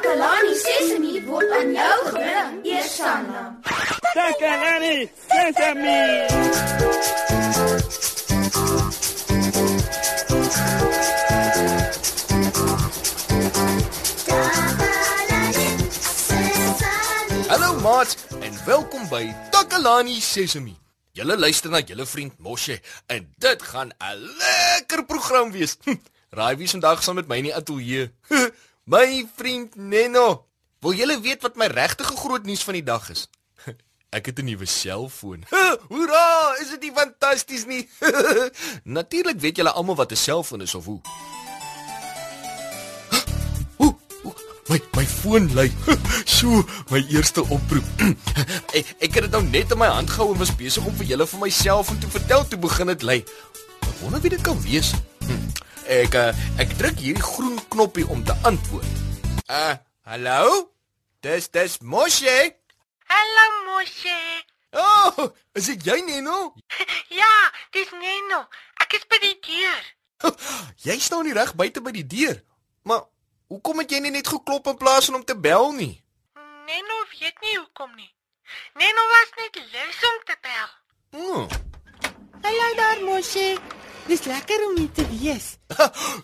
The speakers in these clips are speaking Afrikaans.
Takalani Sesemi word aan jou gebring, Eersanna. Takalani Sesemi. Hallo maat en welkom by Takalani Sesemi. Julle luister na julle vriend Moshe en dit gaan 'n lekker program wees. Hm, Raai wie vandag saam met my in die ateljee? my vriend Neno. Wil julle weet wat my regtige groot nuus van die dag is? Ek het 'n nuwe selfoon. Hoera, is dit nie fantasties nie? Natuurlik weet julle almal wat 'n selfoon is of hoe. Oeh, oeh, My my foon lui. So, my eerste oproep. ek ek het dit nou net in my hand gehou en was besig om vir julle van myself en te vertel toe begin dit lui. Ek wonder wie dit kan wees. Hm. Ek uh, ek druk hierdie groen knoppie om te antwoord. Uh, hallo? Dis dis Moshe. Hallo Moshe. Oh, is dit jy Neno? Ja, dis Neno. Ek is by die deur. Jy staan nie reg buite by die deur. Maar hoekom het jy nie net geklop in plaas van om te bel nie? Neno weet nie hoekom nie. Neno was net lus om te bel. Oh. Hallo daar Moshe. Dis lekker om hier te wees.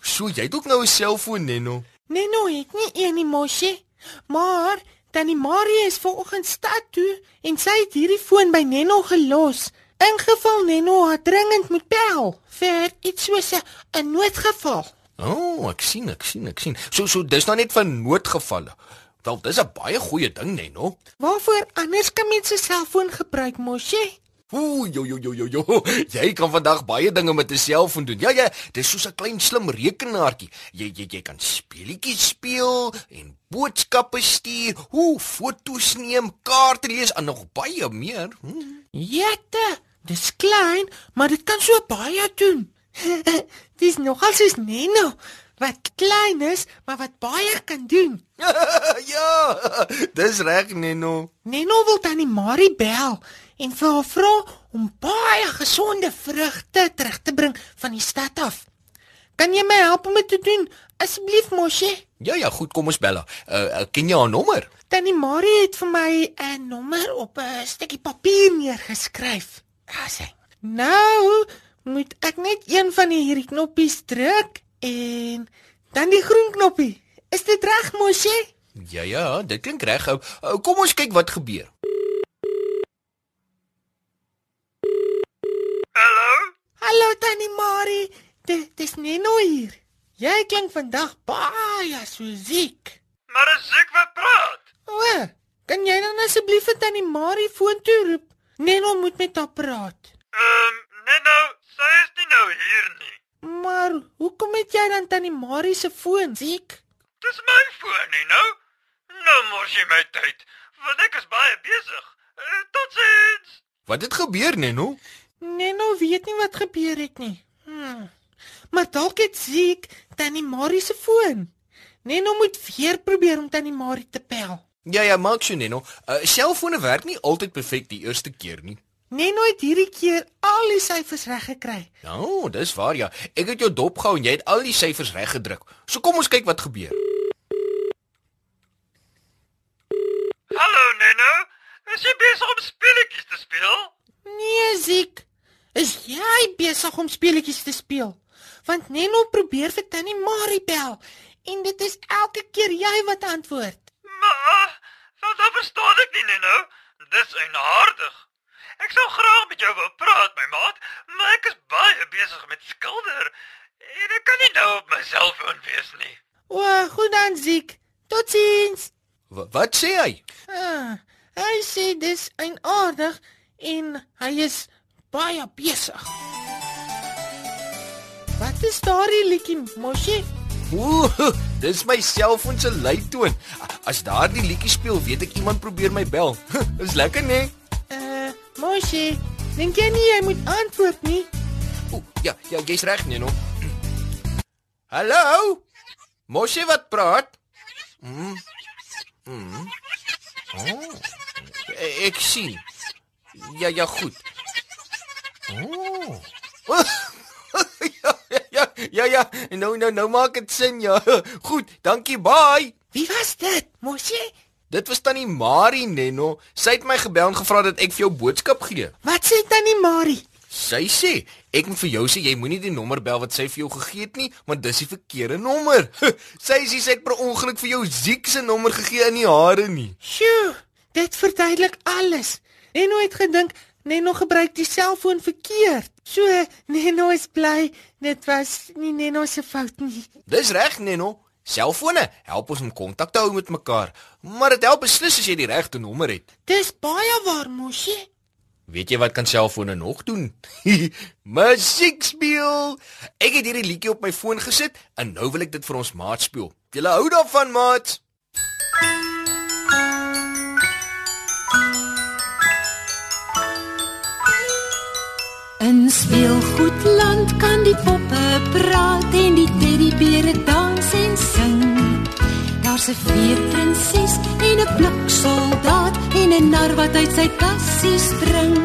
So jy het ook nou 'n selfoon Neno. Neno het nie een nie Moshe, maar Tannie Marie is vanoggend stad toe en sy het hierdie foon by Neno gelos. Ingeval Neno het dringend moet bel vir iets soos 'n noodgeval. O, oh, ek sien, ek sien, ek sien. So so dis nou net van noodgevalle. Wel, dis 'n baie goeie ding, Neno. Waarvoor anders kan mens 'n selfoon gebruik Moshe? Ooh, jo jo jo jo jo. Jy kan vandag baie dinge met 'n selfoon doen. Ja ja, dis soos 'n klein slim rekenaartjie. Jy jy jy kan speletjies speel en boodskappe stuur, hoe foto's neem, kaarte lees en nog baie meer. Hm. Jette, dis klein, maar dit kan so baie doen. dis nogal soos Neno wat klein is, maar wat baie kan doen. ja, dis reg, Neno. Neno wil tannie Marie bel en vir haar vra om baie gesonde vrugte terug te bring van die stad af. Kan jy my help om dit te doen? Asseblief, Moshe. Ja ja, goed, kom ons bel haar. Uh, uh, ken jy haar nommer? Tannie Marie het vir my 'n nommer op 'n stukkie papier neergeskryf. Ja, sê. Nou moet ek net een van die hierdie knoppies druk en dan die groen knoppie. Is dit reg, Moshe? Ja ja, dit klink reg. Uh, uh, kom ons kyk wat gebeur. Hallo? Hallo Tannie Dit dis Neno hier. Jy klink vandag baie so siek. Maar as ek wat praat. O, kan jy dan asseblief vir Tannie Marie foontoe roep? Neno moet met haar praat. Ehm, um, Neno, sy is nie nou hier nie. Maar hoekom het jy dan Tannie Marie se foon siek? Dis my foon, Neno. Nou mors jy my tyd, want ek is baie besig. Uh, Totsiens. Wat het gebeur, Neno? Neno weet nie wat gebeur het nie. Hmm. Maar dalk het siek Tannie Marie se foon. Neno moet weer probeer om Tannie Marie te bel. Ja ja, maak so Neno. Uh, selfone werk nie altyd perfek die eerste keer nie. Neno het hierdie keer al die syfers reg gekry. Oh, dis waar ja. Ek het jou dop gehou en jy het al die syfers reg gedruk. So kom ons kyk wat gebeur. Hallo Neno. Is jy besig om speletjies te speel? Nee, Ziek. Is jy besig om speletjies te speel? Want Neno probeer vir Tannie Marie bel en dit is elke keer jy wat antwoord. Maar, wat verstaan ek nie Neno. Dis eienaardig. Ek sou graag met jou wou praat, my maat, maar ek is baie besig met skilder en ek kan nie nou op my selfoon wees nie. O, goed dan, Ziek. Totsiens. W wat sê hy? Ah, hy sê dis eienaardig en hy is baie besig. Wat is daardie liedjie, Moshe? Ooh, dis my selfoon se luitoon. As daardie liedjie speel, weet ek iemand probeer my bel. Is lekker, né? Uh, Moshe, dink jy nie jy moet antwoord nie? Ooh, ja, ja, jy's reg, Neno. Hallo? Moshe wat praat? Mm. Mm. Oh. Ek sien. Ja, ja, goed. Oh. Ja, ja. Nou, nou, nou maak dit sin, ja. Goed, dankie, bye. Wie was dit? Mosie? Dit was tannie Marie Nenno. Sy het my gebel en gevra dat ek vir jou boodskap gee. Wat sê tannie Marie? Sy sê ek moet vir jou sê jy moenie die nommer bel wat sy vir jou gegee het nie, want dis die verkeerde nommer. sy sê sy het per ongeluk vir jou Ziek se nommer gegee in die hare nie. Sjoe, dit verduidelik alles. Neno het gedink Neno gebruik die selfoon verkeerd. So, Neno is bly dit was nie Neno se fout nie. Dis reg, Nenno. Selfone help ons om kontak te hou met mekaar, maar dit help beslis as jy die regte nommer het. Dis baie waar, Mosie. Weet jy wat kan selfone nog doen? Musiek speel. Ek het hierdie liedjie op my foon gesit en nou wil ek dit vir ons maat speel. Julle hou daarvan, maat? In speelgoedland kan die poppe praat en die teddybeere dans en sing. Daar's 'n veeprinses en 'n bliksoldaat en 'n nar wat uit sy kassie spring.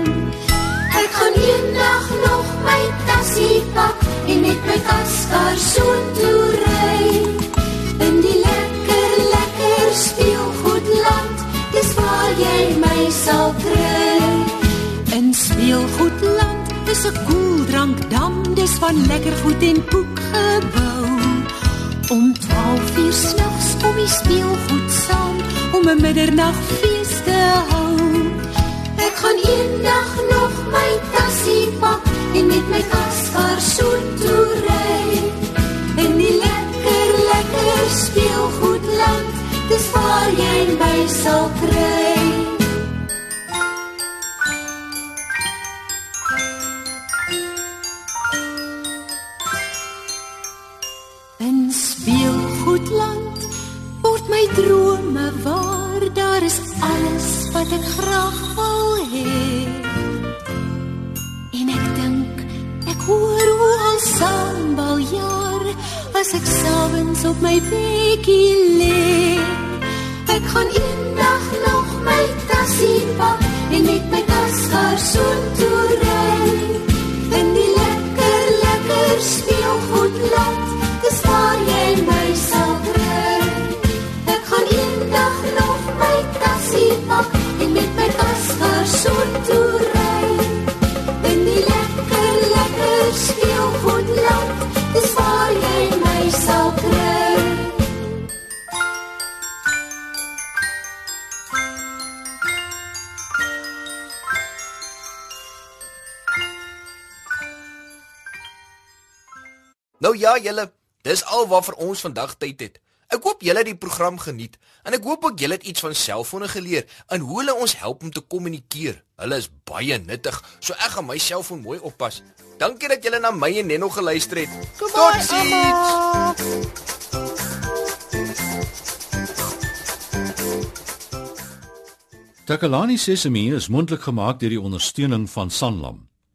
Ek gaan eendag nog my tassie pak en met my kaskar soontoe ry. In die lekker lekker speelgoedland, dis waar jy my sal kry. 'n koeldrankdam, dis van lekker goed en koek gebou. Om 12 uur snags kom die speelgoed saam om 'n middernagfees te hou. Ek gaan eendag nog my tassie pak en met my kaskar soontoe ry. In die lekker lekker speelgoedland, dis waar jy my sal kry. Wat ek graag wil hê. En ek dink ek hoor hoe al sambal jaar as ek sowens op my bedjie lê. Ek gaan eendag nog my tassie pak en met my kaskar soontoe ry. In die lekker lekker speelgoedland, Nou ja, julle, dis al wat vir ons vandag tyd het. Ek hoop julle het die program geniet en ek hoop ook julle het iets van selfone geleer en hoe hulle ons help om te kommunikeer. Hulle is baie nuttig, so ek gaan my selfoon mooi oppas. Dankie dat julle na my en Nenno geluister het. Totsiens. Takalani Sesemi is mondelik gemaak deur die ondersteuning van Sanlam.